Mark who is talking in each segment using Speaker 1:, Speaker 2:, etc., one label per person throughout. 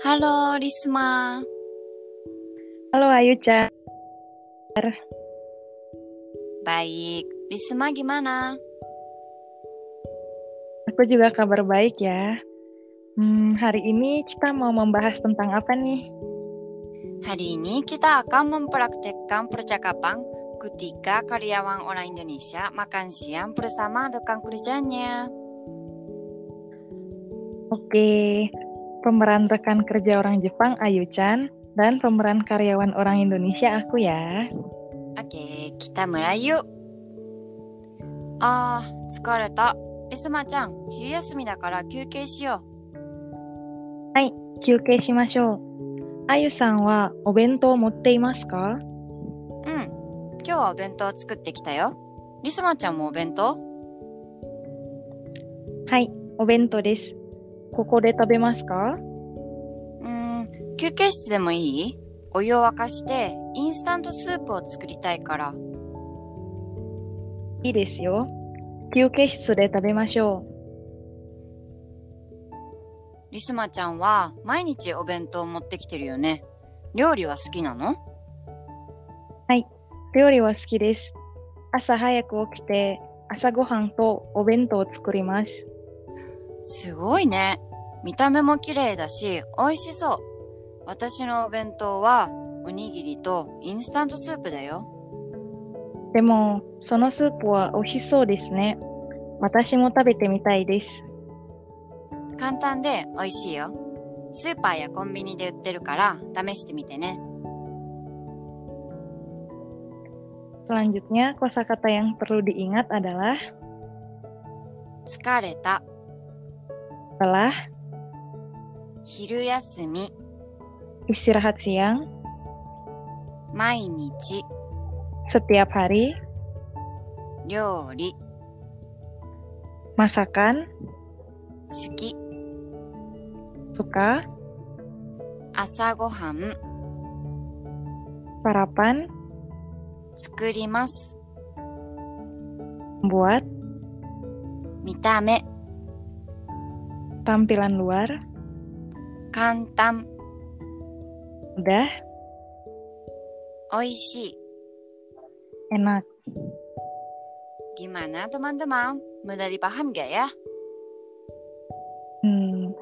Speaker 1: Halo, Risma.
Speaker 2: Halo Ayu Chan.
Speaker 1: Baik, Risma gimana?
Speaker 2: Aku juga kabar baik ya. Hmm, hari ini kita mau membahas tentang apa nih?
Speaker 1: Hari ini kita akan mempraktekkan percakapan ketika karyawan orang Indonesia makan siang bersama rekan kerjanya.
Speaker 2: Oke, pemeran rekan kerja orang Jepang Ayu Chan dan pemeran karyawan orang Indonesia aku ya.
Speaker 1: Oke, kita mulai yuk. Ah, 疲れた。リスマちゃん、昼休みだから休憩しよ
Speaker 2: 休憩しましょう。あゆさんはお弁当を持っていますか
Speaker 1: う。うん。今日はお弁当を作ってきたよ。リスマちゃんもお弁当
Speaker 2: はい、お弁当です。 ここで食べますか？
Speaker 1: うーん、休憩室でもいい？お湯を沸かして、インスタントスープを作りたいから。
Speaker 2: いいですよ。休憩室で食べましょ
Speaker 1: リスマちゃんは毎日お弁当を持ってきてるよね。料理は好きなの？
Speaker 2: う。料理は好きです。朝早く起きて朝ごはんとお弁当を作ります。
Speaker 1: すごいね。見た目も綺麗だし、美味しそう。私のお弁当は、おにぎりとインスタントスープだよ。
Speaker 2: でも、そのスープは美味しそうですね。私も食べてみたいです。
Speaker 1: 簡単で美味しいよ。スーパーやコンビニで売ってるから、試してみてね。
Speaker 2: Selanjutnya, kosakata yang perlu diingat adalah
Speaker 1: 疲れた。setelah hiruyasumi.
Speaker 2: istirahat siang.
Speaker 1: Mainichi.
Speaker 2: Setiap hari.
Speaker 1: Yori
Speaker 2: masakan.
Speaker 1: Suki.
Speaker 2: Suka.
Speaker 1: Asa gohan
Speaker 2: sarapan.
Speaker 1: Tsukurimasu buat. Mitame.
Speaker 2: Tampilan luar.
Speaker 1: Kantam. Udah. Oishi.
Speaker 2: Enak.
Speaker 1: Gimana teman-teman? Mudah dipaham gak ya?
Speaker 2: Hmm,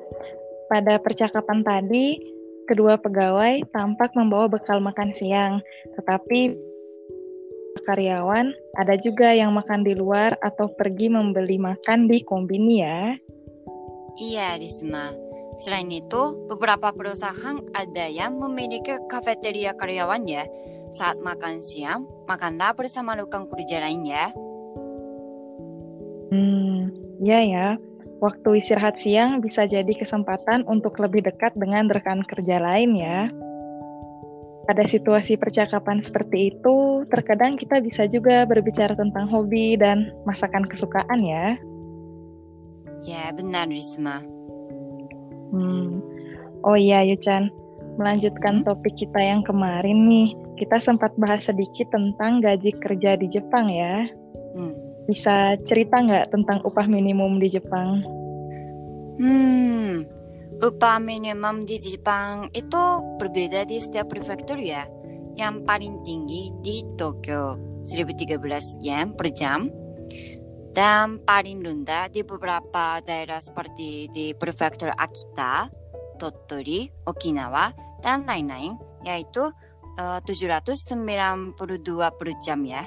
Speaker 2: pada percakapan tadi, kedua pegawai tampak membawa bekal makan siang, tetapi karyawan ada juga yang makan di luar atau pergi membeli makan di kombini ya.
Speaker 1: Iya, Risma. Selain itu, beberapa perusahaan ada yang memiliki kafeteria karyawannya. Saat makan siang, makanlah bersama rekan kerja lainnya.
Speaker 2: Hmm, iya ya. Waktu istirahat siang bisa jadi kesempatan untuk lebih dekat dengan rekan kerja lain ya. Pada situasi percakapan seperti itu, terkadang kita bisa juga berbicara tentang hobi dan masakan kesukaan ya.
Speaker 1: Ya, benar, Risma.
Speaker 2: Hmm. Oh iya, Yuchan. Melanjutkan
Speaker 1: Hmm?
Speaker 2: topik kita yang kemarin nih, kita sempat bahas sedikit tentang gaji kerja di Jepang ya.
Speaker 1: Hmm.
Speaker 2: Bisa cerita nggak tentang upah minimum di Jepang?
Speaker 1: Hmm, upah minimum di Jepang itu berbeda di setiap prefektur ya. Yang paling tinggi di Tokyo, 1013 yen per jam. Dan paling rendah di beberapa daerah seperti di prefektur Akita, Tottori, Okinawa, dan lain-lain, yaitu eh, 792 per jam ya.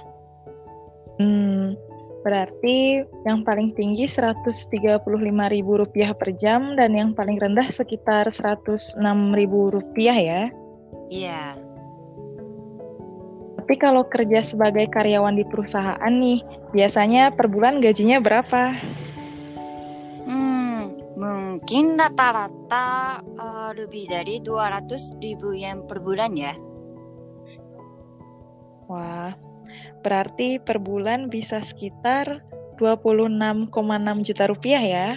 Speaker 2: Hmm, berarti yang paling tinggi Rp135.000 per jam dan yang paling rendah sekitar Rp106.000 ya.
Speaker 1: Iya,
Speaker 2: Tapi kalau kerja sebagai karyawan di perusahaan nih, biasanya per bulan gajinya berapa?
Speaker 1: Hmm, mungkin rata-rata eh, lebih dari 200 ribu yen per bulan ya.
Speaker 2: Wah, berarti per bulan bisa sekitar 26,6 juta rupiah ya.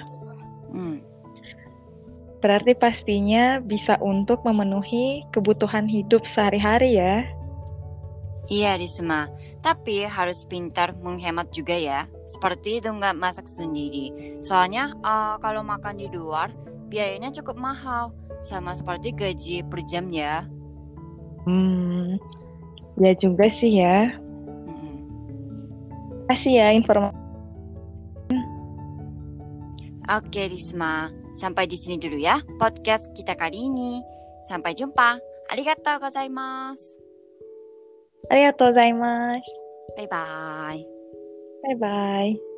Speaker 1: Hmm,
Speaker 2: Berarti pastinya bisa untuk memenuhi kebutuhan hidup sehari-hari ya.
Speaker 1: Iya, Risma. Tapi harus pintar menghemat juga ya. Seperti dengan masak sendiri. Soalnya eh, kalau makan di luar, biayanya cukup mahal. sama seperti gaji per jam ya.
Speaker 2: Hmm, ya juga sih ya.
Speaker 1: Mm-mm.
Speaker 2: Kasih ya informasi.
Speaker 1: Oke Risma, sampai di sini dulu ya podcast kita kali ini. Sampai jumpa. Arigatou gozaimasu.
Speaker 2: ありがとうございます。
Speaker 1: バイバイ。
Speaker 2: バイバイ。